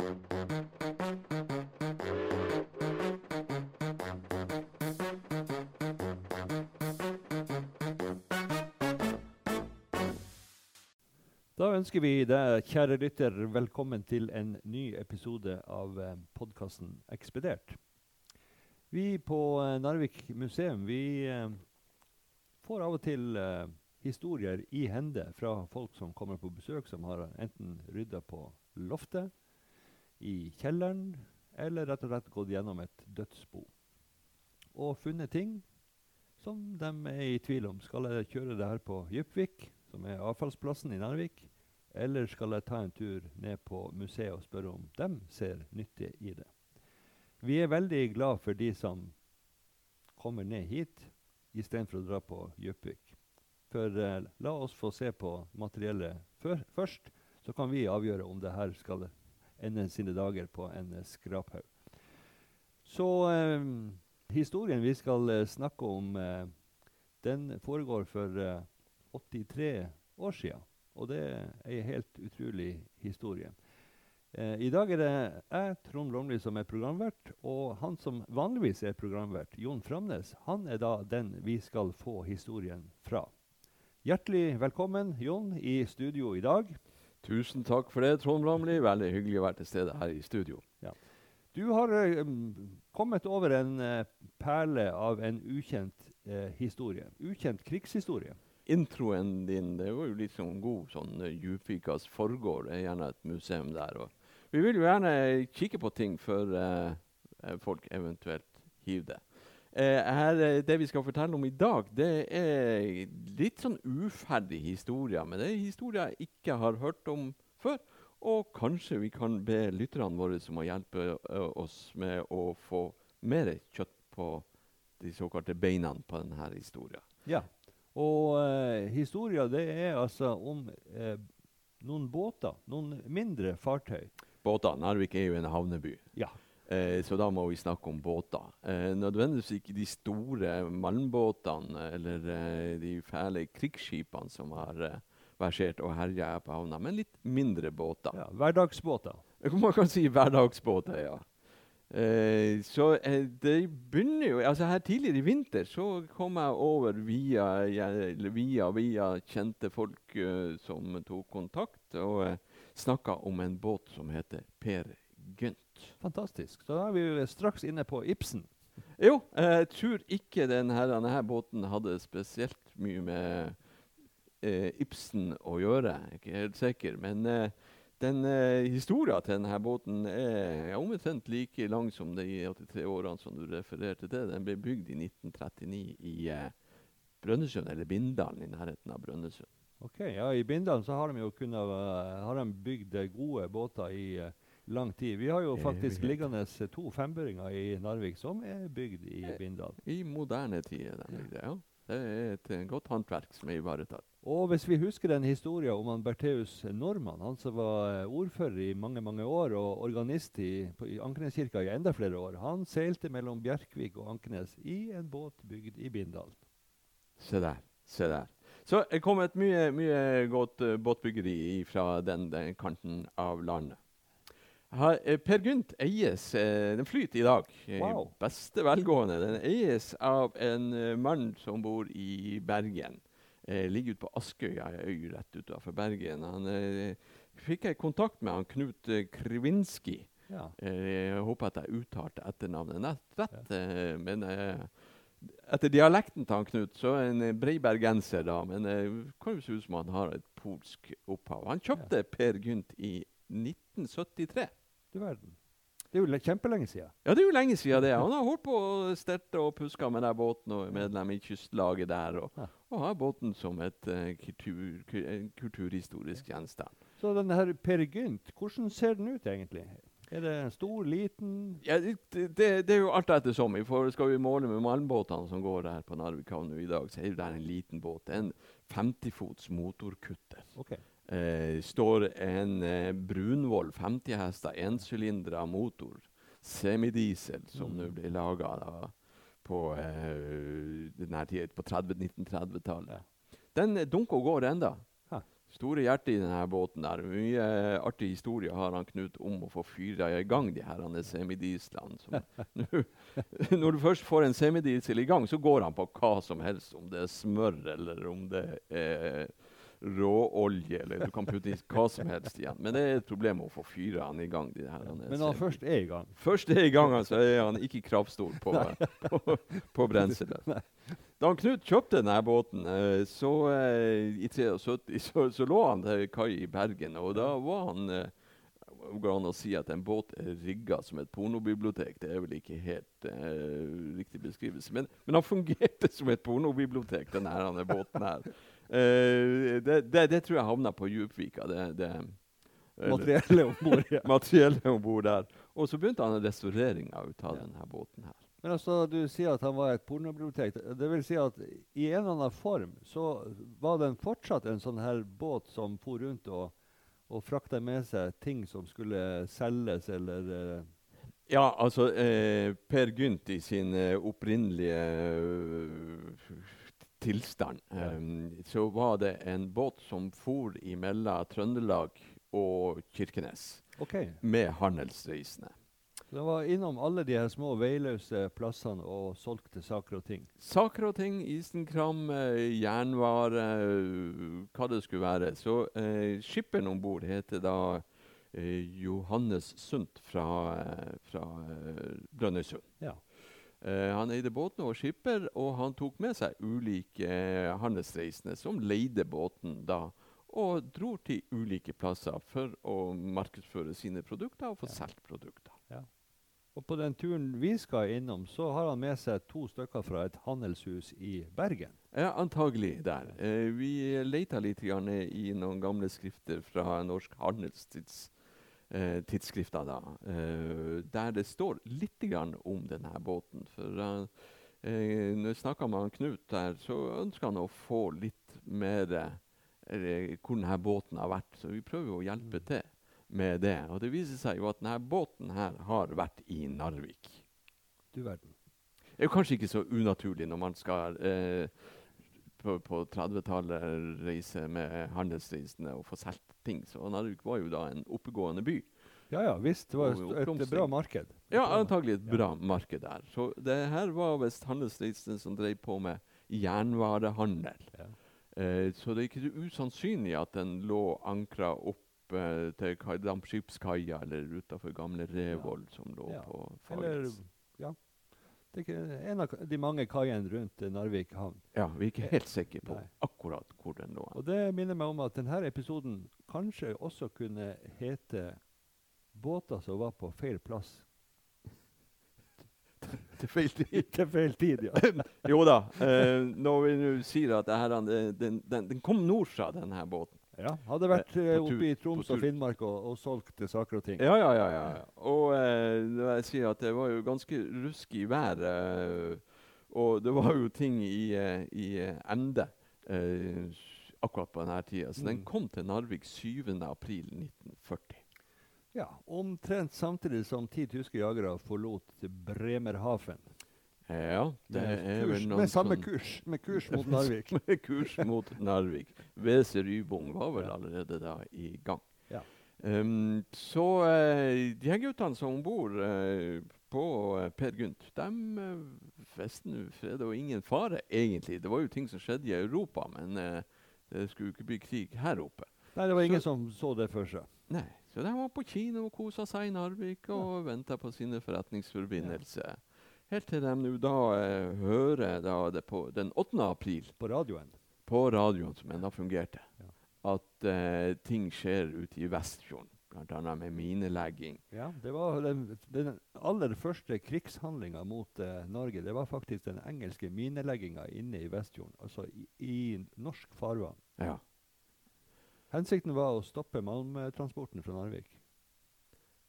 Da ønsker vi deg, kjære lytter, velkommen til en ny episode av eh, podkasten Ekspedert. Vi på eh, Narvik museum vi eh, får av og til historier i hende fra folk som kommer på besøk, som har enten rydda på loftet, i kjelleren, eller rett og slett gått gjennom et dødsbo. Og funnet ting som de er i tvil om. Skal jeg kjøre det her på Djupvik, som er avfallsplassen i Narvik? Eller skal jeg ta en tur ned på museet og spørre om de ser nytte i det? Vi er veldig glad for de som kommer ned hit istedenfor å dra på Djupvik. For eh, la oss få se på materiellet før, først, så kan vi avgjøre om det her skal ende sine dager på en eh, skraphaug. Så eh, historien vi skal eh, snakke om, eh, den foregår for eh, 83 år siden. Og det er ei helt utrolig historie. Eh, I dag er det jeg, Trond Lomli, som er programvert. Og han som vanligvis er programvert, Jon Framnes, han er da den vi skal få historien fra. Hjertelig velkommen, Jon, i studio i dag. Tusen takk for det, Trond Bramli. Veldig hyggelig å være til stede her i studio. Du har eh, mm, kommet over en eh, perle av en ukjent eh, historie. Ukjent krigshistorie. Introen din det var jo litt sånn god sånn uh, Djupvikas forgård. Er gjerne et museum der. Og vi vil jo gjerne kikke på ting før eh, eh, folk eventuelt hiver det. Eh, her, eh, det vi skal fortelle om i dag, det er litt sånn uferdig historie. Men det er historier jeg ikke har hørt om før. Og kanskje vi kan be lytterne våre som må hjelpe oss med å få mer kjøtt på de såkalte beina på denne historien. Ja. Og eh, historia det er altså om eh, noen båter. Noen mindre fartøy. Båter. Narvik er jo en havneby. Ja. Eh, så da må vi snakke om båter. Eh, nødvendigvis ikke de store malmbåtene eller eh, de fæle krigsskipene som har eh, versert og herja her på havna, men litt mindre båter. ja. Hverdagsbåter. Man kan si hverdagsbåter, ja. Eh, så eh, det begynner jo altså Her tidligere i vinter så kom jeg over via, via, via kjente folk som tok kontakt, og uh, snakka om en båt som heter Per. Fantastisk. Så da er vi straks inne på Ibsen. Jo, jeg tror ikke denne, denne båten hadde spesielt mye med eh, Ibsen å gjøre. Jeg er ikke helt sikker. Men eh, den eh, historien til denne båten er omtrent like lang som de 83 årene som du refererte til. Den ble bygd i 1939 i eh, Brønnøysund, eller Bindalen, i nærheten av Brønnøysund. Ok, ja, I Bindalen så har de jo kunnet, uh, har de bygd eh, gode båter i eh, lang tid. Vi har jo faktisk liggende to fembøringer i Narvik som er bygd i Eh. Bindal. I moderne tider. den Ja. Det er et eh, godt håndverk som er ivaretatt. Og hvis vi husker en historie om han Bertheus Normann, han som var eh, ordfører i mange mange år og organist i, i Ankeneskirka i enda flere år, han seilte mellom Bjerkvik og Ankenes i en båt bygd i Bindal. Se der. Se der. Så det kommet mye, mye godt uh, båtbyggeri fra den, den kanten av landet. Eh, per Gynt eies eh, Den flyter i dag. eh, Wow. Beste velgående. Den eies av en mann som bor i Bergen. Eh, ligger ute på Askøya, ei øy rett utenfor Bergen. Han eh, fikk jeg kontakt med han Knut eh, Krivinski. Ja. Jeg håper at jeg uttalte etternavnet nett rett. Ja. Men etter dialekten til han Knut, så er han en brei bergenser, da. Men det kan jo se ut som han har et polsk opphav. Han kjøpte Per Gynt i 1973. Du verden. Det er jo kjempelenge siden. Ja, det er jo lenge siden det. Han har holdt på å sterte og puska med den båten og er medlem i kystlaget der. Og, og har båten som et uh, kultur, kulturhistorisk gjenstand. Så denne her Per Gynt, hvordan ser den ut egentlig? Er det stor, liten Ja, det, det, det er jo alt etter som. For skal vi måle med malmbåtene som går der på Narvik havn i dag, så er det der en liten båt. En 50-fots motorkutter. Ok. Eh, står en eh, Brunvoll 50 hester, ensylindra motor, semidiesel, som Mm. nå blir laga på, eh, den tiden, på 30 1930-tallet. Den dunker og går enda. Store hjerte i denne båten. der. Mye eh, artig historie har han Knut om å få fyra i gang de her semidieslene. som- Når du først får en semidiesel i gang, så går han på hva som helst. Om det er smør eller om det er råolje, eller du kan putte i hva som helst igjen. Men det er et problem å få fyra han i gang. de her. Men når han først er i gang Først er i gang, så er han ikke kravstor på, på, på brenselet. Da Knut kjøpte denne båten, eh, så eh, i 73, så, så lå han til kai i Bergen. Og da var han eh, går an å si at en båt er rigga som et pornobibliotek. Det er vel ikke helt uh, riktig beskrivelse. Men, men han fungerte som et pornobibliotek, denne denne båten her. Eh, det, det, det tror jeg havna på Djupvika. Det, det, materiellet om bord. Ja. materiellet om bord der. Og så begynte han restaureringa ut av Ja. denne båten her. Men altså, du sier at han var et pornobibliotek. Det vil si at i en eller annen form så var den fortsatt en sånn her båt som for rundt og, og frakta med seg ting som skulle selges eller eh, Ja, altså eh, Per Gynt i sin eh, opprinnelige eh, tilstand, Ja. eh, så var det en båt som for imellom Trøndelag og Kirkenes okay. med handelsreisende. Den var innom alle de her små veiløse plassene og solgte saker og ting. Saker og ting, isenkram, eh, jernvare, eh, hva det skulle være. Så eh, skipperen om bord heter da eh, Johannes Sundt fra, eh, fra eh, Brønnøysund. Ja. Eh, han eide båten og skipper, og han tok med seg ulike eh, handelsreisende som leide båten da, og dro til ulike plasser for å markedsføre sine produkter og få Ja. solgt produkter. Og på den turen vi skal innom, så har han med seg to stykker fra et handelshus i Bergen. Ja, antagelig der. Eh, vi leita litt i noen gamle skrifter fra Norsk Handelstids eh, tidsskrifta, da, eh, der det står litt grann om denne båten. For eh, eh, når jeg snakka med Knut der, så ønska han å få litt mer eh, hvor denne båten har vært. Så vi prøver å hjelpe Mm. til med det. Og det viser seg jo at denne båten her har vært i Narvik. Du verden. Det er jo kanskje ikke så unaturlig når man skal eh, på, på 30-tallet reise med handelsreisende og få solgt ting. Så Narvik var jo da en oppegående by. Ja ja, visst. Det var et, et bra marked. Ja, antagelig et Ja. bra marked der. Så det her var visst handelsreisende som drev på med jernvarehandel. Ja. Eh, så det er ikke usannsynlig at den lå ankra opp eh, til kai- dampskipskaia eller utafor gamle Revoll, som lå Ja. på Fagernes. ja. Det er en av de mange kaiene rundt eh, Narvik havn. Ja, vi er ikke helt sikre på Nei. akkurat hvor den lå. Og det minner meg om at denne episoden kanskje også kunne hete 'Båter som var på feil plass'. Til feil tid. Til feil tid, ja. Jo da. Eh, når vi nå sier at det her, den, den, den, den kom nordfra, denne båten. Ja. Hadde vært Eh, eh, oppe i Troms og. Finnmark og, og solgt saker og ting. Ja, ja, ja. ja. Og eh, jeg sier at det var jo ganske ruskig vær, eh, og det var jo ting i, eh, i ende eh, akkurat på denne tida. Så den Mm. kom til Narvik 7. april 1940. Ja, Omtrent samtidig som ti tyske jagere forlot Bremerhaven. Ja, det er vel noen med samme kurs, med kurs mot Narvik. med kurs mot Narvik. WC Rybung var vel allerede da i gang. Ja. Um, så eh, de her guttene som om bord eh, på eh, Per Gynt, de uh, visste nå fred og ingen fare, egentlig. Det var jo ting som skjedde i Europa, men det skulle ikke bli krig her oppe. Nei, det var ingen Så- som så det for seg. Nei, Så de var på kino og kosa seg i Narvik og venta på sine forretningsforbindelser. Helt til de nå da eh, hører da det på den 8. april På radioen. på radioen, som ennå fungerte, Ja. at eh, ting skjer ute i Vestfjorden. Bl.a. med minelegging. Ja, det var den, den aller første krigshandlinga mot eh, Norge. Det var faktisk den engelske minelegginga inne i Vestfjorden, altså i, i norsk farvann. Ja. Hensikten var å stoppe malmtransporten fra Narvik.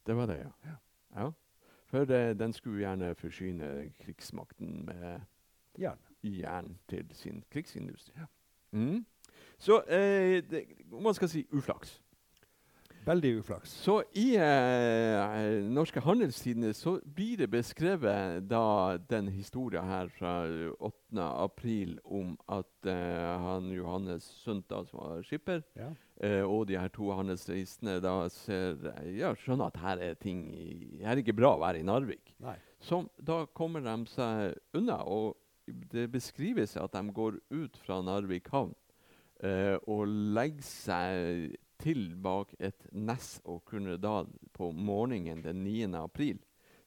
Det var det, ja. Ja. ja. For eh, den skulle gjerne forsyne krigsmakten med Jern. jern til sin krigsindustri. Mm. Så eh, det, man skal si uflaks Veldig uflaks. Så i eh, Norske Handelstidene så blir det beskrevet da den historien her fra 8. april om at eh, han Johannes Sundt, som var skipper, Ja. eh, og de her to handelsreisende da ser, ja, skjønner at her er ting i, her er ikke bra å være i Narvik. Nei. Så da kommer de seg unna. Og det beskrives at de går ut fra Narvik havn eh, og legger seg til bak et nes og kunne da på morgenen den 9. april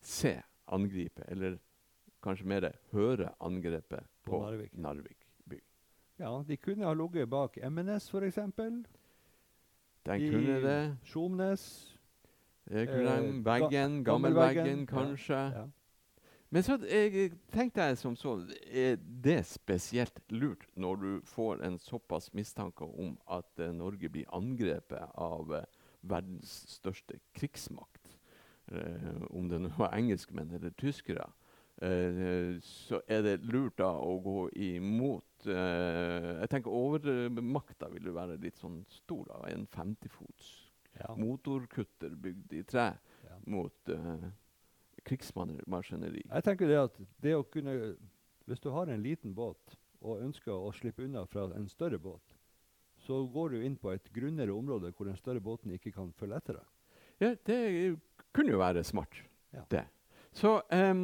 se angripet, eller kanskje mer høre angrepet På på, Narvik. Narvik. by. Ja, de kunne ha ligget bak Emmenes, f.eks. Den I kunne det. Skjomnes. eh, Veggen, gammelveggen, gammelveggen ja, kanskje. Ja. Men så jeg tenkte jeg som så Er det spesielt lurt når du får en såpass mistanke om at uh, Norge blir angrepet av uh, verdens største krigsmakt? Uh, om det nå var engelskmenn eller tyskere. eh, så er det lurt da å gå imot eh, Jeg tenker overmakta vil jo være litt sånn stor. da, En 50-fots Ja. motorkutter bygd i tre Ja. mot krigsmaskineri. Jeg tenker det at det å kunne Hvis du har en liten båt og ønsker å slippe unna fra en større båt, så går du inn på et grunnere område hvor den større båten ikke kan følge etter deg. Ja, det kunne jo være smart, Ja. det. Så um,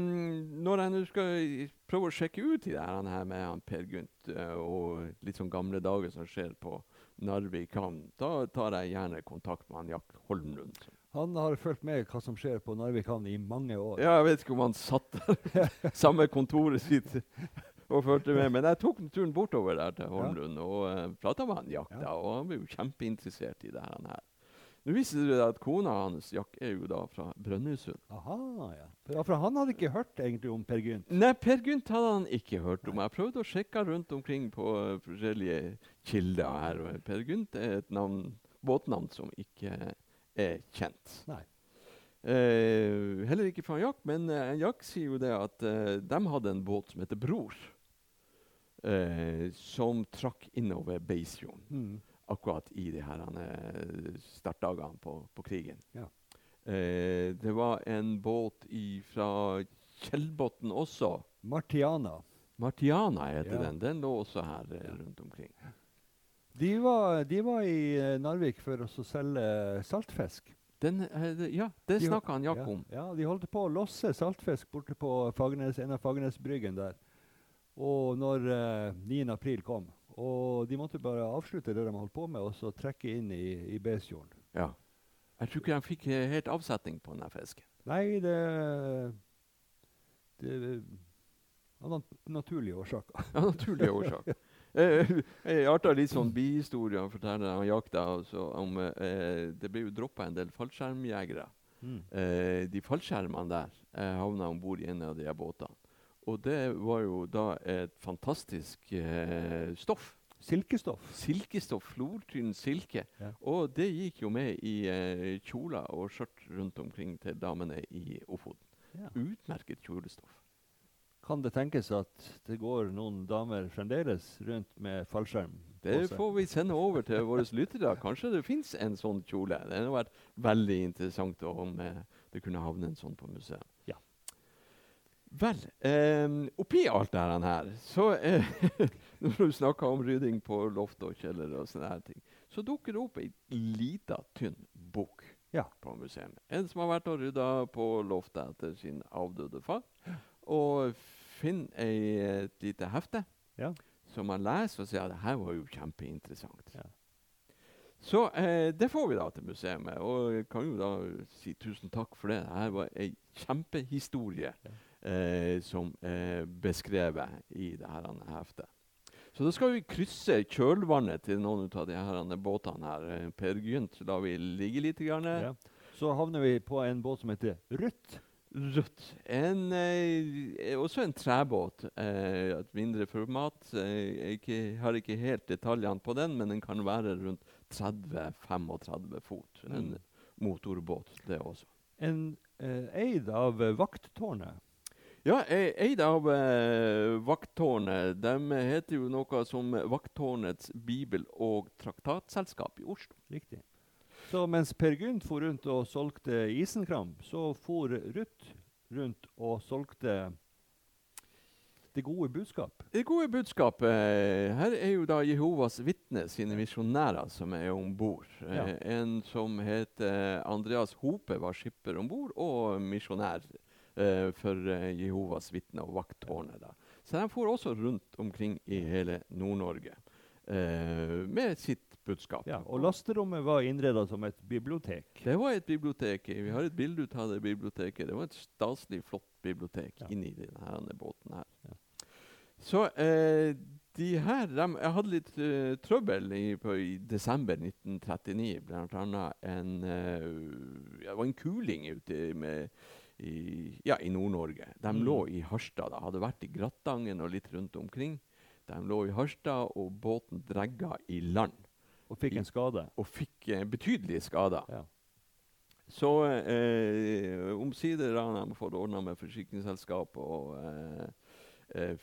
når jeg nå skal prøve å sjekke ut i det her, med han Per Gynt uh, og litt sånn gamle dager som skjer på Narvik havn, da tar jeg gjerne kontakt med han Jack Holmlund. Han har fulgt med hva som skjer på Narvik havn i mange år. Ja, jeg vet ikke om han satt der samme kontoret sitt og fulgte med, men jeg tok turen bortover der til Holmlund og uh, prata med han Jack, Ja. da, og han ble jo kjempeinteressert i det her. Nå viser det seg at kona hans, Jack, er jo da fra Brønnøysund. Aha, ja. For, han hadde ikke hørt egentlig om Per Gynt. Nei, Per Gynt hadde han ikke hørt om. Jeg prøvde å sjekke rundt omkring på eh, forskjellige kilder her. og Per Gynt er et navn, båtnavn som ikke er kjent. Nei. Eh, heller ikke fra Jack, men eh, Jack sier jo det at eh, de hadde en båt som heter Bror. Eh, som trakk innover Beisfjorden Mm. Akkurat i de her eh, startdagene på, på krigen. Ja. Eh, det var en båt fra Kjellbotn også. Martiana. Martiana heter Ja. den. Den lå også her eh, rundt omkring. De var, de var i eh, Narvik for å selge saltfisk. Den, eh, ja, det De- snakka han Jack ja, om. Ja, de holdt på å losse saltfisk borte på Fagernes, en av Fagernesbryggen der. Og når eh, 9. april kom, og de måtte bare avslutte det de holdt på med, og så trekke inn i, i Besfjorden. Ja. Jeg tror ikke de fikk eh, helt avsetning på den fisken. Nei, det Det av nat naturlige årsaker. Av naturlige årsaker. Eh, Jeg arta litt sånn bihistorie han forteller han jakta om eh, Det ble jo droppa en del fallskjermjegere. Eh, de fallskjermene der eh, havna om bord i en av de båtene. Og det var jo da et fantastisk eh, stoff. Silkestoff. Silkestoff. Flortynn silke. Ja. Og det gikk jo med i eh, kjoler og skjørt rundt omkring til damene i Ofoten. Ja. Utmerket kjolestoff. Kan det tenkes at det går noen damer fremdeles rundt med fallskjerm? Det får vi sende over til våre lyttere. Kanskje det fins en sånn kjole. Det hadde vært veldig interessant om eh, det kunne havne en sånn på museet. Vel, eh, oppi alt det her, så eh, Når du snakker om rydding på loft og kjeller og sånne her ting, så dukker det opp ei lita, tynn bok Ja. på museet. En som har vært og rydda på loftet etter sin avdøde far, og finner ei, et lite hefte Ja. som man leser og sier at det her var jo kjempeinteressant. Ja. Så eh, det får vi da til museet, og jeg kan jo da si tusen takk for det. Dette var ei kjempehistorie Ja. Eh, som er beskrevet i dette heftet. Så da skal vi krysse kjølvannet til noen av de her båtene her. Eh, Per Gynt lar vi ligge litt. Grann. Ja. Så havner vi på en båt som heter Rødt. Rødt. En, eh, også en trebåt. Eh, et mindre format. Eh, jeg ikke, har ikke helt detaljene på den, men den kan være rundt 30-35 fot. En Mm. motorbåt, det også. En eh, eid av eh, Vakttårnet. Ja, eid av eh, Vakttårnet. De heter jo noe som Vakttårnets bibel- og traktatselskap i Oslo. Riktig. Så mens Per Gynt for rundt og solgte isenkram, så for Ruth rundt og solgte det gode budskap. Det gode budskapet eh, Her er jo da Jehovas vitne sine misjonærer som er om bord. Ja. Eh, en som heter Andreas Hope, var skipper om bord og misjonær for eh, Jehovas vitner og vakttårnet. da. Så de for også rundt omkring i hele Nord-Norge eh, med sitt budskap. Ja, og lasterommet var innreda som et bibliotek. Det var et bibliotek. Vi har et bilde av det biblioteket. Det var et staselig flott bibliotek Ja. inni denne båten her. Ja. Så eh, de her de, Jeg hadde litt uh, trøbbel i, på, i desember 1939. Blant annet en uh, Det var en kuling ute med, i, ja, i Nord-Norge. De Mm. lå i Harstad. De Hadde vært i Grattangen og litt rundt omkring. De lå i Harstad, og båten dregga i land Og fikk en skade. og fikk eh, betydelige skader. Ja. Så eh, omsider har de fått ordna med forsikringsselskap og eh, eh,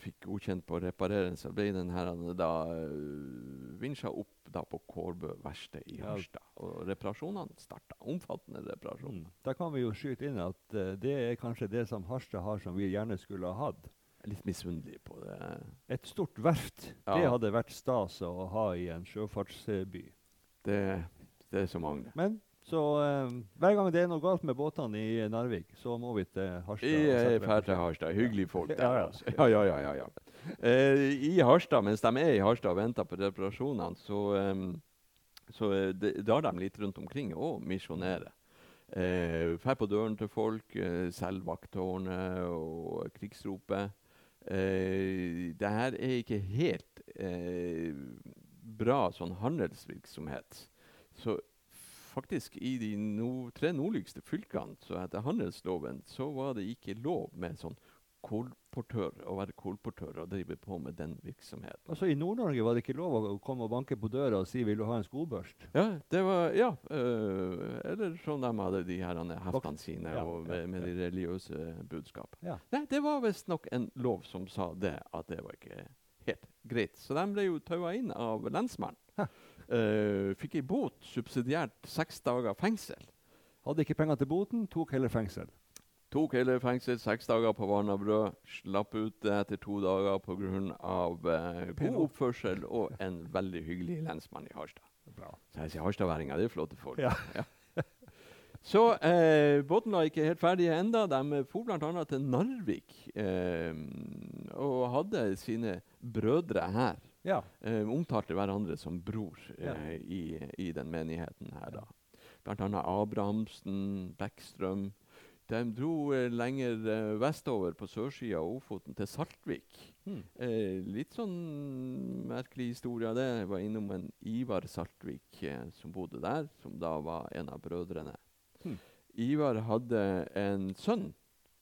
fikk godkjent på å reparere den, så ble den her eh, da uh, vinsja opp da på Kårbø verksted i. Harstad. Og reparasjonene starta. Omfattende reparasjoner. Mm. Da kan vi jo skyte inn at uh, det er kanskje det som Harstad har som vi gjerne skulle ha hatt. Litt misunnelig på det. Et stort verft. Ja. Det hadde vært stas å ha i en sjøfartsby. Det, det er så mange. Men så eh, hver gang det er noe galt med båtene i Narvik, så må vi til Harstad. Jeg fæl til. Harstad. Hyggelige folk der. Ja, ja. altså. ja, ja, ja, ja, ja. Eh, I Harstad, mens de er i Harstad og venter på reparasjonene, så, um, så eh, de, drar de litt rundt omkring og misjonerer. Eh, Drar på døren til folk, eh, selger vakttårnet og krigsropet. Eh, det her er ikke helt eh, bra sånn handelsvirksomhet. Så faktisk i de no, tre nordligste fylkene, så etter handelsloven, så var det ikke lov med sånn kolportør, å være kolportør og drive på med den virksomheten. Altså I Nord-Norge var det ikke lov å komme og banke på døra og si 'vil du ha en skobørst'? Ja, det var, ja øh, eller sånn de hadde de her heftene sine Ja, og med, med de religiøse budskap. Ja. Nei, det var visstnok en lov som sa det, at det var ikke helt greit. Så de ble jo taua inn av lensmannen. Uh, fikk ei bot, subsidiært seks dager fengsel. Hadde ikke penger til boten, tok heller fengsel. Tok hele fengsel, seks dager på vann og brød. Slapp ut etter to dager pga. Pen god oppførsel og en veldig hyggelig lensmann i Harstad. Bra. Så jeg sier harstadværinger, det er flotte folk. Ja. Så eh, båten var ikke helt ferdig enda. De for bl.a. til Narvik eh, og hadde sine brødre her. Ja. Eh, omtalte hverandre som bror eh, i, i den menigheten her. da. Blant annet Abrahamsen, Bekkstrøm. De dro eh, lenger eh, vestover på sørsida av Ofoten, til Saltvik. Hmm. Eh, litt sånn merkelig historie av det. Jeg var innom en Ivar Saltvik eh, som bodde der, som da var en av brødrene. Hmm. Ivar hadde en sønn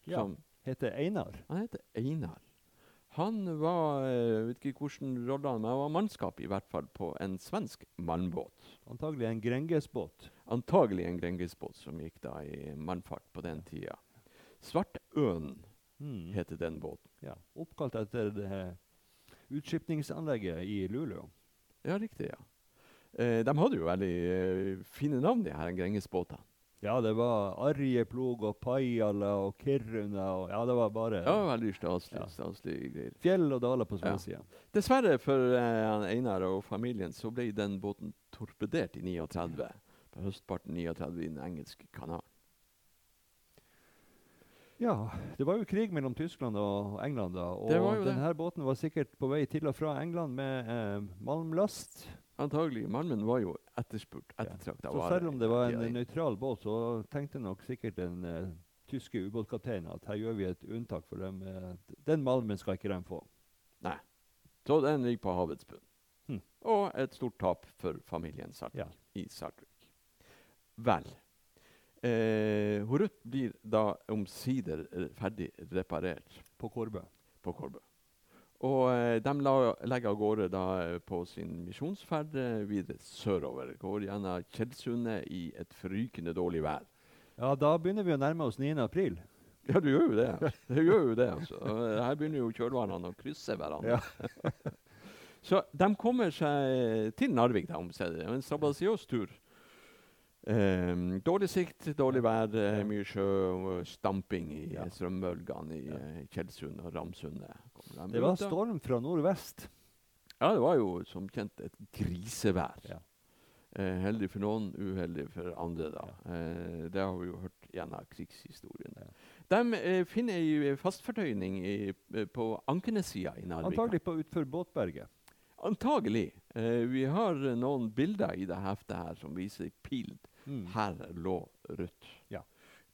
Ja. som Heter Einar. Han heter Einar. Han var jeg vet ikke hvordan rolle han men han var mannskap i hvert fall på en svensk mannbåt. Antagelig en Grengesbåt. Antagelig en Grengesbåt som gikk da i mannfart på den tida. Svartøen mm. heter den båten. Ja. Oppkalt etter det utskipningsanlegget i Luleå. Ja, riktig, ja. Eh, de hadde jo veldig eh, fine navn, de her Grengesbåtene. Ja, det var Arjeplog og Pajala og Kiruna og Ja, det var bare Ja, veldig staselig, Ja. staselig greier. fjell og daler på Ja. Dessverre for eh, Einar og familien så ble den båten torpedert i 39. På høstparten 39 i den engelske kanalen. Ja, det var jo krig mellom Tyskland og England da. Og det. denne båten var sikkert på vei til og fra England med eh, malmlast. Antagelig. Malmen var jo etterspurt. Ja. Ettertrakta Så vare selv om det var en nøytral båt, så tenkte nok sikkert den eh, tyske ubåtkapteinen at her gjør vi et unntak for dem. eh, den malmen skal ikke de få. Nei. Så den ligger på havets bunn. Hm. Og et stort tap for familien Saltvik Ja. i Saltvik. Vel. Eh, Horut blir da omsider eh, ferdig reparert På Kårbø. på Kolbø. Og eh, de la, legger av gårde da eh, på sin misjonsferd eh, videre sørover. Går gjennom Tjeldsundet i et frykende dårlig vær. Ja, da begynner vi å nærme oss 9. april. Ja, du gjør jo det. Du gjør jo det, altså. Her begynner jo kjølvanene å krysse hverandre. Ja. Så de kommer seg til Narvik, da, omsider. Er En strabasiøs tur. Ehm, dårlig sikt, dårlig vær, eh, Ja. mye sjø og stamping i Ja. strømbølgene i Ja. eh, Tjeldsund og Ramsundet. De Det var storm fra nordvest. Ja, det var jo som kjent et grisevær. Ja. Eh, heldig for noen, uheldig for andre. da. Eh, det har vi jo hørt gjennom krigshistorien. Ja. De eh, finner ei fastfortøyning i, på Ankenes-sida i Narvik. Antagelig på utfor Båtberget. Antagelig. Eh, vi har eh, noen bilder i det heftet her som viser pild pil. Mm. Her lå Ruth. Ja.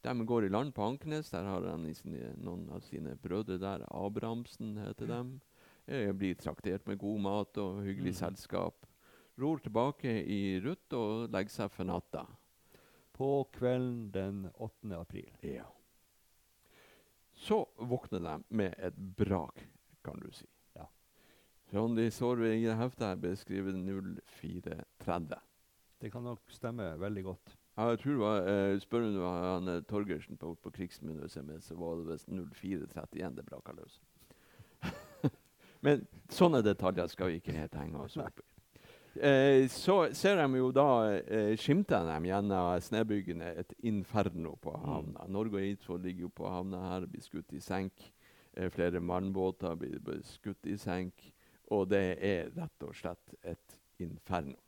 De går i land på Ankenes. Der har han noen av sine brødre der. Abrahamsen heter dem. Jeg blir traktert med god mat og hyggelig Mm. selskap. Ror tilbake i Ruth og legger seg for natta. På kvelden den 8. april. Ja. Så våkner de med et brak, kan du si. Ja. De står i heftet beskriver 0430. Det kan nok stemme veldig godt. Ja, jeg tror det var, eh, Spør du han eh, Torgersen på, på Krigsmuseet, så var det visst 0431 det braka løs. Men sånne detaljer skal vi ikke helt henge oss opp i. Eh, så ser de jo da eh, skimter de gjennom snebyggene et inferno på havna. Norge og Eidsvoll ligger jo på havna her, blir skutt i senk. Eh, flere mannbåter blir, blir skutt i senk. Og det er rett og slett et inferno.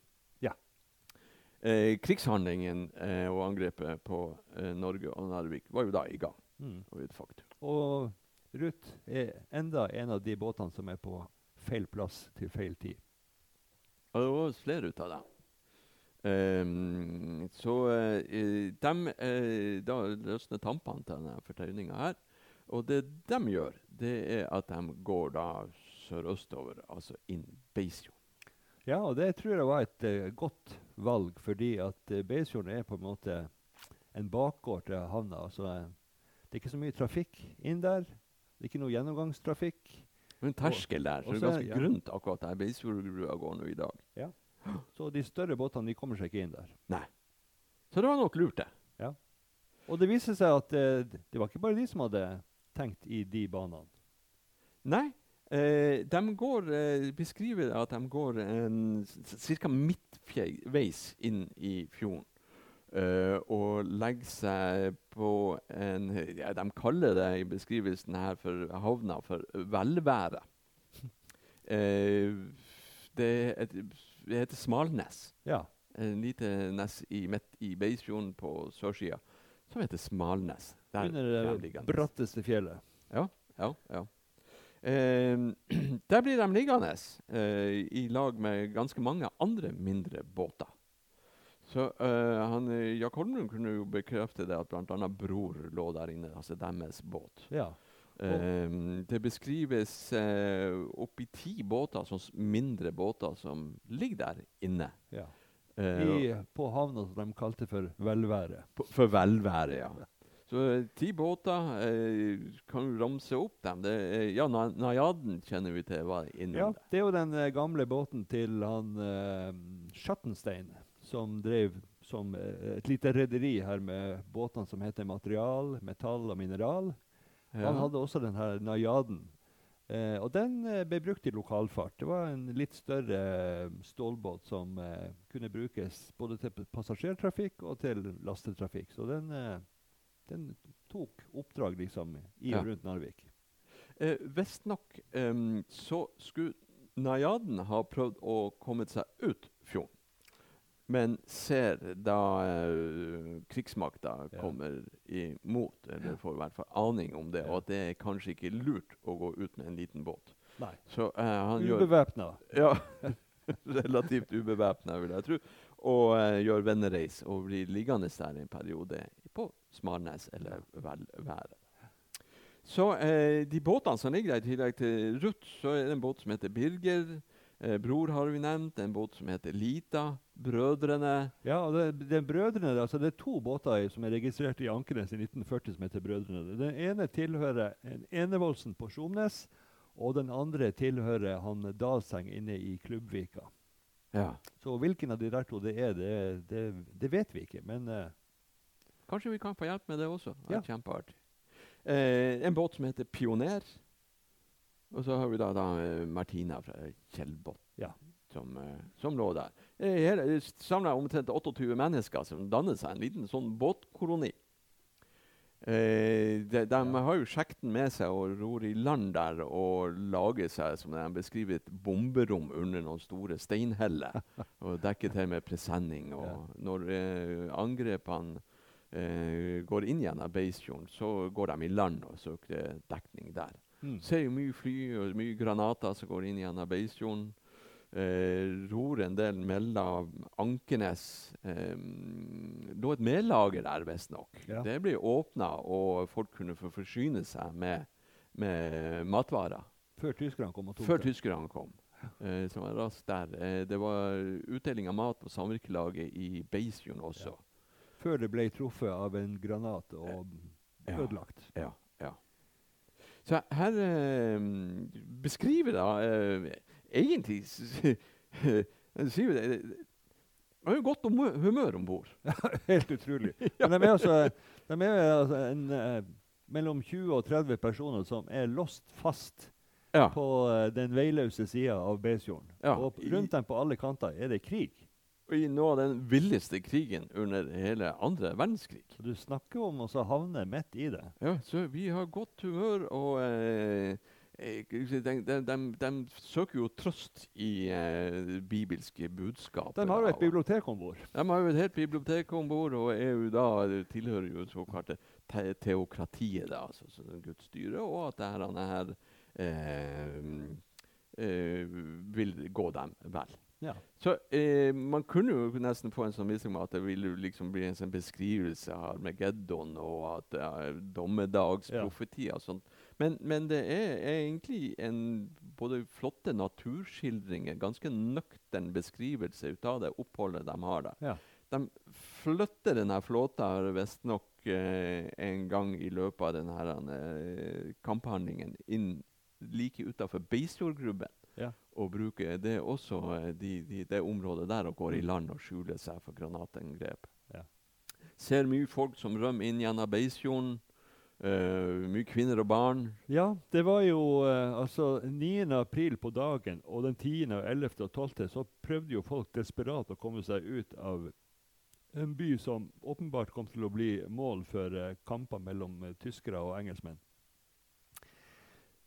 Eh, krigshandlingen eh, og angrepet på eh, Norge og Narvik var jo da i gang. Mm. Og et faktum. Og Ruth er enda en av de båtene som er på feil plass til feil tid. Og det var flere ut av dem. Um, så uh, de uh, Da løsner tampene til denne fortøyninga her. Og det de gjør, det er at de går da sørøstover, altså inn Beisfjorden. Ja, og det tror jeg var et uh, godt valg, fordi at uh, Beisfjorden er på en måte en bakgård til havna. Altså, uh, det er ikke så mye trafikk inn der. Det er ikke noe gjennomgangstrafikk. En terskel der. Så det er er- ganske ja. grunt akkurat der Beisfjordbrua går nå i dag. Ja. Så de større båtene de kommer seg ikke inn der. Nei. Så det var nok lurt, det. Ja. Og det viser seg at eh, det var ikke bare de som hadde tenkt i de banene. Nei. Eh, de går, eh, beskriver at de går ca. midtveis inn i fjorden. eh, og legger seg på en ja, De kaller det i beskrivelsen her for havna for velvære. Eh, det, et, det heter Smalnes. Ja. En lite nes i, midt i Beisfjorden på sørsida som heter Smalnes. Der Under er det bratteste fjellet. Ja, ja. Eh, der blir de liggende eh, i lag med ganske mange andre mindre båter. Så eh, han, eh, Jack Holmlund kunne jo bekrefte det at bl.a. Bror lå der inne, altså deres båt. Ja. Eh, det beskrives eh, oppi ti båter, sånn mindre båter, som ligger der inne. ja. Eh, I, på havna som de kalte for velvære. på, for velvære, ja. Eh, ti båter, eh, kan du ramse opp dem? Det, er- ja, Najaden kjenner vi til var innom Ja, det. er jo den eh, gamle båten til han uh, Schattenstein, som drev som eh, et lite rederi her med båtene som heter Material, Metall og Mineral. Ja. Han hadde også den her Najaden. Eh, og den eh, ble brukt i lokalfart. Det var en litt større eh, stålbåt som eh, kunne brukes både til passasjertrafikk og til lastetrafikk. Så den, eh, den tok oppdrag liksom i og rundt Narvik. Eh, Visstnok um, så skulle Najaden ha prøvd å komme seg ut fjorden. Men ser da eh, krigsmakta kommer imot, eller får i hvert fall aning om det, og at det er kanskje ikke lurt å gå ut med en liten båt. Nei. Så eh, Ubevæpna. Ja, relativt ubevæpna, vil jeg tro. Og eh, gjør vennereis og blir liggende der en periode Smarnes eller Velværet. Så eh, de båtene som ligger der, i tillegg til Ruth, så er det en båt som heter Birger. Eh, Bror har vi nevnt. En båt som heter Lita. Brødrene. Ja, og det, det, er brødrene, altså det er to båter som er registrert i Ankenes i 1940 som heter Brødrene. Den ene tilhører en Enevoldsen på Skjomnes, og den andre tilhører han Dalseng inne i Klubbvika. Ja. Så hvilken av de der to det er, det, det, det vet vi ikke. Men eh, Kanskje vi kan få hjelp med det også. Det Ja. er Kjempeartig. Eh, en båt som heter Pioner. Og så har vi da, da eh, Martina fra Kjellbotn. Ja. som, eh, som lå der. Her hele- Det samla omtrent 28 mennesker som dannet seg en liten sånn båtkoloni. Eh, de, de Ja. har jo sjekten med seg og ror i land der og lager seg som de beskriver, et bomberom under noen store steinheller. og dekker til med presenning. Og Ja. når eh, angrepene eh, går inn gjennom Beisfjorden, så går de i land og søker dekning der. Mm. Ser jo mye fly og mye granater som går inn gjennom Beisfjorden. Eh, ror en del mellom Ankenes eh, lå et medlager der, visstnok. Ja. Det ble åpna, og folk kunne få forsyne seg med, med matvarer. Før tyskerne kom og tok Før det. tyskerne kom. Eh, som var raskt der. Eh, det var utdeling av mat på samvirkelaget i Beisfjorden også. Før det ble truffet av en granat og Ja. ødelagt. Ja. ja. Så her eh, beskriver da eh, Egentlig sier det Det har jo godt humør, om bord. Helt utrolig. Men de er altså, de er altså en, eh, mellom 20 og 30 personer som er låst fast Ja. på eh, den veiløse sida av Beisfjorden. Ja, Og rundt dem på alle kanter er det krig. I noe av den villeste krigen under hele andre verdenskrig. Du snakker om å så havne midt i det. Ja, så vi har godt humør, og eh, de, de, de, de søker jo trøst i eh, bibelske budskap. De har jo et bibliotek om bord. De har jo et helt bibliotek om bord, og EU da, tilhører jo såkalte te teokratiet, da, altså så Guds styre, og at det her, eh, vil gå dem vel. Ja. Så eh, man kunne jo nesten få en sånn mistanke om at det ville liksom bli en sånn beskrivelse av Armageddon og at det er dommedagsprofeti og sånt. Men, men det er egentlig en både flotte naturskildringer, ganske nøktern beskrivelse ut av det oppholdet de har der. Ja. De flytter denne flåta visstnok eh, en gang i løpet av denne eh, kamphandlingen inn like utafor Beisfjordgrubben. Ja. Og bruker det også, eh, de, de, det området der, og går i land og skjuler seg for granatangrep. Ja. Ser mye folk som rømmer inn gjennom Beisfjorden. Uh, mye kvinner og barn. Ja, det var jo uh, altså 9. april på dagen, og den 10., og 11. og 12. så prøvde jo folk desperat å komme seg ut av en by som åpenbart kom til å bli mål for uh, kamper mellom eh, tyskere og engelskmenn.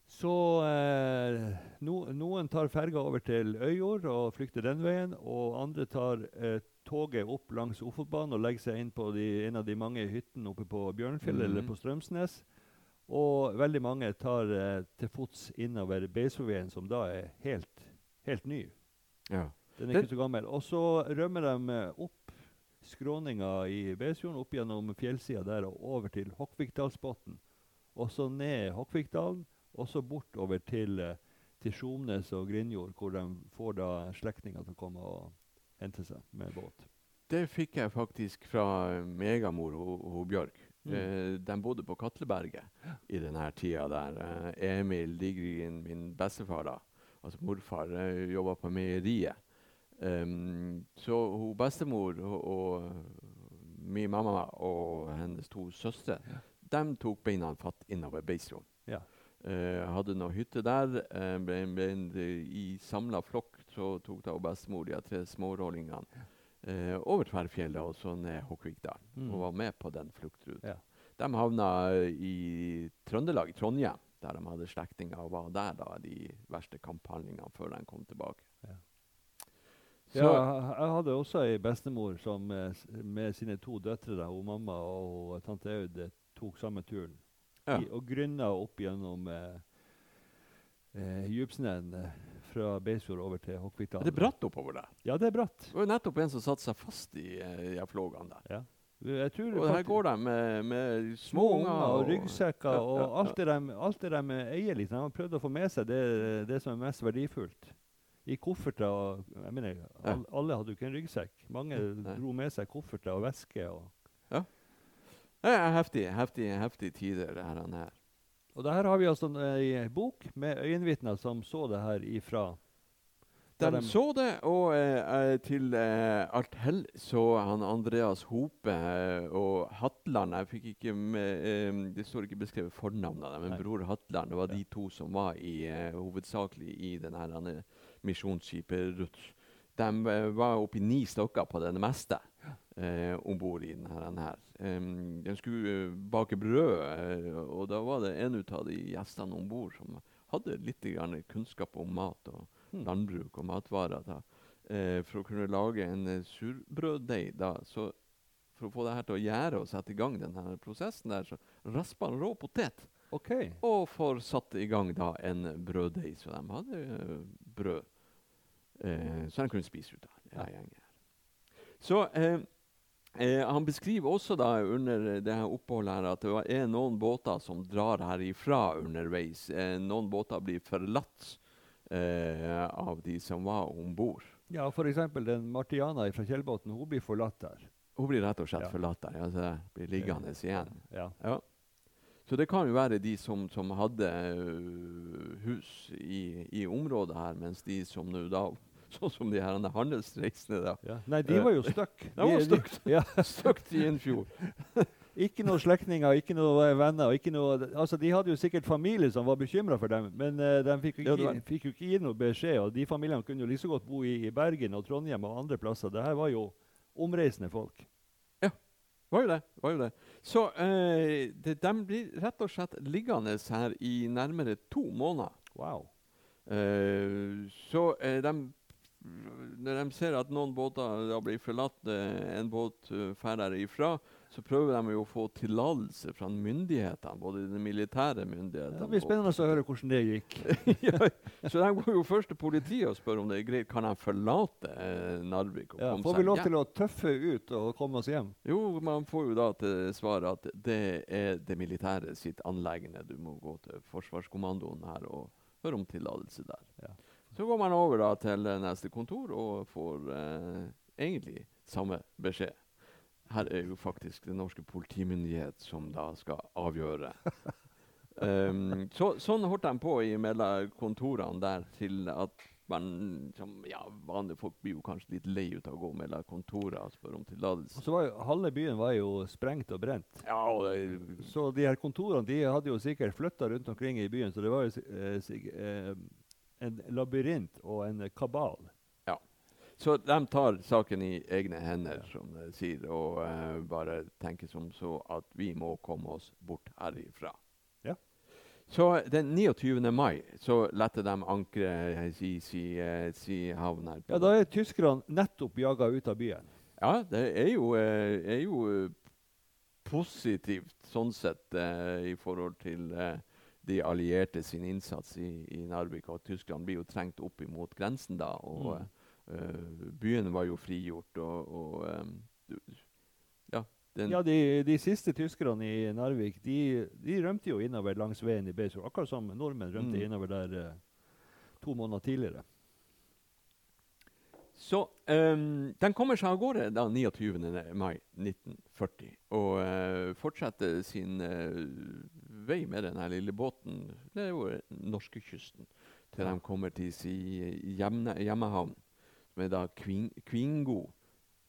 Så eh, no, noen tar ferga over til Øyjord og flykter den veien, og andre tar eh, toget opp langs Ofotbanen og legger seg inn på de, en av de mange hyttene oppe på Bjørnfjell eller Mhm. på Strømsnes. Og veldig mange tar eh, til fots innover Beisfjordveien, som da er helt, helt ny. Ja. Den er Det- ikke så gammel. Og så rømmer de eh, opp skråninga i Beisfjorden, opp gjennom fjellsida der og over til Hokkvikdalsbotn. Og så ned Hokkvikdalen, og så bortover til, eh, til Skjomnes og Grinjord, hvor de får da slektninger til å komme og hente seg med båt. Det fikk jeg faktisk fra eh, megamor og, og Bjørg. Mm. Eh, de bodde på Katleberget i denne tida der. Eh, Emil Digrin, min bestefar, da, altså morfar, eh, jobba på meieriet. Um, så hun bestemor og, og min mamma og hennes to søstre de tok beina fatt innover beistroen. Ja. Eh, hadde noe hytte der. eh, ble, det- I samla flokk så tok da bestemor de tre smårollingene uh, over Tverrfjellet og så ned Hokkvikdalen. Mm. Og var med på den fluktruten. Ja. De havna i Trøndelag, Trondheim, der de hadde slektninger og var der da de verste kamphandlingene før de kom tilbake. Ja. Så, ja, jeg- hadde også ei bestemor som eh, med sine to døtre, da, mamma og tante Aud, eh, tok samme turen. Ja. I, og grunna opp gjennom eh, eh, Djupsneen eh, fra Beisfjord over til det er bratt oppover der. Ja, det er bratt. Det var jo nettopp en som satte seg fast i eh, de flågene der. Ja. Jeg tror Og her går de med, med små unger og ryggsekker Ja, og ja, ja. alt det de, alt det de eier. Liksom. De har prøvd å få med seg det, det som er mest verdifullt. I kofferter og jeg mener, Ja. all, Alle hadde jo ikke en ryggsekk. Mange Nei. dro med seg kofferter og væske. Og, Det er heftig, heftig, heftig tider, det her. han her. og der har vi altså ei bok med øyenvitner som så det her ifra. De, de- så det, og eh, eh, til eh, alt hell så han Andreas Hope eh, og Hatland Jeg fikk ikke med, eh, Det står ikke beskrevet fornavnet av dem, men Nei. bror Hatland det var Ja. de to som var i, eh, hovedsakelig i denne misjonsskipet Ruth. de eh, var oppi ni stykker på det meste eh, om bord i denne her. Um, de skulle eh, bake brød, eh, og da var det en av de gjestene om bord som hadde litt grann kunnskap om mat og Hmm. landbruk og matvarer. Da. Eh, for å kunne lage en surbrøddeig. Da. Så for å få det her til å gjære og sette i gang denne prosessen, der, så raspa han rå potet. Okay. Og får satt i gang da en brøddeig, så de hadde uh, brød eh, så de kunne spise ut av. Ja, Ja. Så eh, eh, han beskriver også da under det her oppholdet her at det er noen båter som drar herifra underveis. Eh, noen båter blir forlatt eh, av de som var om bord. Ja, f.eks. den Martiana fra Kjellbotn hun blir forlatt der. Hun blir rett og slett Ja. forlatt der. Ja, så blir liggende igjen. Ja. Ja. Så det kan jo være de som, som hadde uh, hus i, i området her, mens de som nå da Sånn som de her handelsreisende, da. Ja. Nei, de var jo stuck. de var stuck. Ja. I en fjord. Ikke noen slektninger, ikke noen venner. Ikke noe, altså, de hadde jo sikkert familie som var bekymra for dem, men uh, de fikk jo, Ja, ikke, fikk jo ikke gi noe beskjed. og De familiene kunne jo like så godt bo i, i Bergen og Trondheim og andre plasser. Det her var jo omreisende folk. Var jo det. var jo det. Så uh, det, de blir rett og slett liggende her i nærmere to måneder. Wow. Uh, så uh, de, når de ser at noen båter da blir forlatt, eh, en båt drar ifra, så prøver de jo å få tillatelse fra myndighetene, både de militære myndighetene Det blir spennende å høre hvordan det gikk. ja, så de går jo først til politiet og spør om det er greit. Kan de forlate eh, Narvik Ja, får vi lov til å tøffe ut og komme oss hjem? Jo, man får jo da til svar at det er det militære sitt anleggende. Du må gå til Forsvarskommandoen her og høre om tillatelse der. Ja. Så går man over da til eh, neste kontor og får eh, egentlig samme beskjed. Her er jo faktisk den norske politimyndighet som da skal avgjøre. um, så, sånn holdt de på mellom kontorene der til at man som, ja, Vanlige folk blir jo kanskje litt lei ut av å gå mellom kontorene og spørre om tillatelse. Så var jo, Halve byen var jo sprengt og brent. Ja, og det, Så de her kontorene de hadde jo sikkert flytta rundt omkring i byen, så det var jo eh, eh, en labyrint og en kabal. Ja. så de tar saken i egne hender, som de sier, og uh, bare tenker som så at vi må komme oss bort herifra. Ja. Så den 29. mai så letter de ankeret i si, eh, si havn her. Ja, Da er tyskerne nettopp jaga ut av byen. Ja, det er jo, eh, er jo eh, positivt sånn sett eh, i forhold til eh, de allierte sin innsats i, i Narvik. Og Tyskland blir jo trengt opp imot grensen da. Og Mm. eh, byen var jo frigjort. Og, og um, ja, den, Ja, de, de siste tyskerne i Narvik de, de rømte jo innover langs veien i Beisfjord, akkurat som nordmenn rømte Mm. innover der eh, to måneder tidligere. Så um, den kommer seg av gårde da 29. mai 1940 og uh, fortsetter sin eh, vei med denne lille båten nedover norskekysten til Ja. de kommer til sin hjemne, hjemmehavn, som er da Kvin, Kvingo,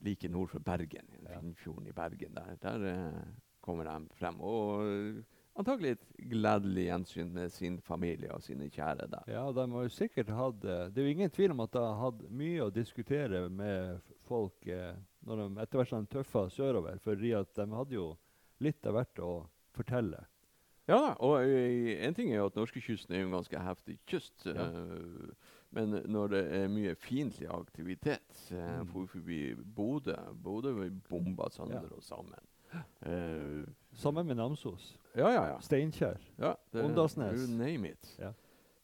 like nord for Bergen. Ja. Finnfjorden i Bergen. Der, der uh, kommer de frem. Og antagelig et gledelig gjensyn med sin familie og sine kjære der. Ja, de har jo sikkert hatt eh, Det er jo ingen tvil om at de har hatt mye å diskutere med folk eh, når de etter hvert som de tøffa sørover, fordi at de hadde jo litt av hvert å fortelle. Ja da, og én en ting er jo at norskekysten er en ganske heftig kyst. Ja. eh, men når det er mye fiendtlig aktivitet uh, Mm. For forbi Bodø Bodø var bomba Sander Ja. og sammen. Uh, Sammen med Namsos. ja, ja, ja. Steinkjer. ja Åndalsnes. You name it. Ja.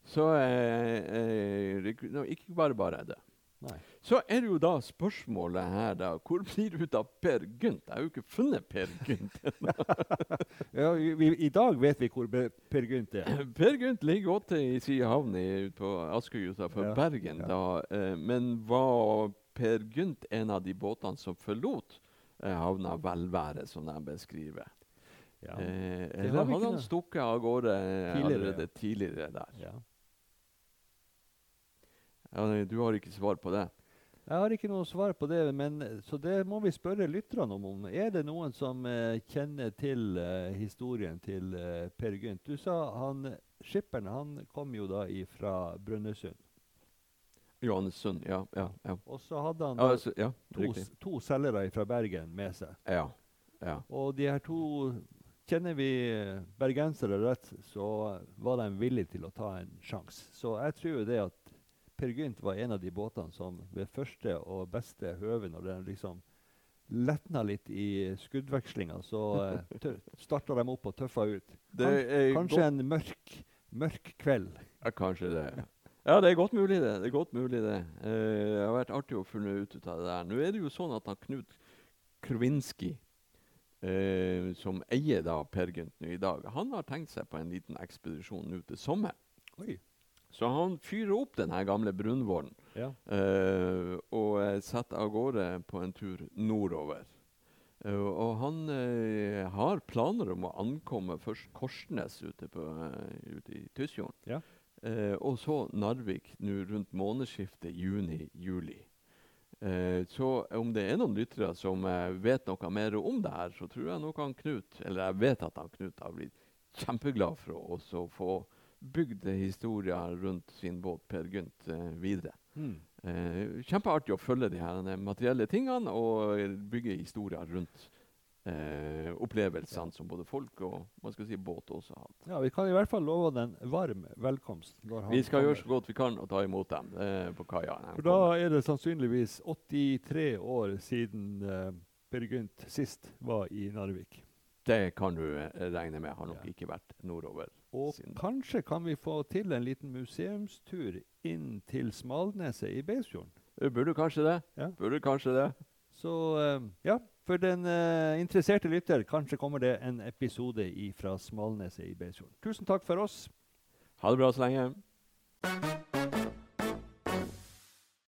Så eh, eh, no, ikke bare bare det. Nei. Så er det jo da spørsmålet her, da. Hvor blir det ut av Per Gynt? Jeg har jo ikke funnet Per Gynt. Ja, vi, I dag vet vi hvor Per Gynt er. Per Gynt ligger åtte i si havn på Askøy utenfor Ja, Bergen. ja. Da, eh, men var Per Gynt en av de båtene som forlot eh, havna Velvære, som de beskriver? Ja. Eh, eller hadde han stukket av gårde Tidligere, allerede tidligere der? ja. Ja, nei, du har ikke svar på det? Jeg har ikke noe svar på det, men, så det må vi spørre lytterne om. om. Er det noen som eh, kjenner til eh, historien til eh, Per Gynt? Du sa han skipperen han kom jo da fra Brønnøysund. Johannesund, ja. ja, ja. Og så hadde han Ja, da altså, ja to, to selgere fra Bergen med seg. Ja, ja. Og de her to Kjenner vi eh, bergensere rett, så var de villige til å ta en sjanse. Så jeg tror det at Per Gynt var en av de båtene som ved første og beste høve, når den liksom letna litt i skuddvekslinga, så uh, starta de opp og tøffa ut. Det er Kanskje en mørk, mørk kveld. ja, kanskje det. Ja, det er godt mulig, det. det er godt mulig det. Eh, det har vært artig å finne ut av det der. Nå er det jo sånn at han Knut Krowinski, eh, som eier da Per Gynt nå i dag, han har tenkt seg på en liten ekspedisjon nå til sommeren. Oi. Så han fyrer opp den gamle Brunvåren Ja. uh, og eh, setter av gårde på en tur nordover. Uh, og han uh, har planer om å ankomme først Korsnes ute, på, ute i Tysfjorden. Ja. Og så Narvik nå rundt månedsskiftet juni-juli. Så om det er noen lyttere som vet noe mer om det her, så tror jeg nok han Knut, eller jeg vet at han Knut har blitt kjempeglad for å få bygd historier rundt sin båt Per Gynt eh, videre. Mm. Eh, kjempeartig å følge de her eh, materielle tingene og eh, bygge historier rundt eh, opplevelsene som både folk og si, båt også har hatt. ja, vi kan i hvert fall love den varm velkomst. Vi skal gjøre så godt vi kan og ta imot dem eh, på kaia. For da er det sannsynligvis 83 år siden uh, Per Gynt sist var i Narvik. Det kan du eh, regne med. Har nok Ja. ikke vært nordover. Og kanskje kan vi få til en liten museumstur inn til Smalneset i Beisfjorden. Burde kanskje det. Ja. Burde kanskje det. Så eh, ja, for den eh, interesserte lytter, kanskje kommer det en episode fra Smalneset i Beisfjorden. Tusen takk for oss. Ha det bra så lenge.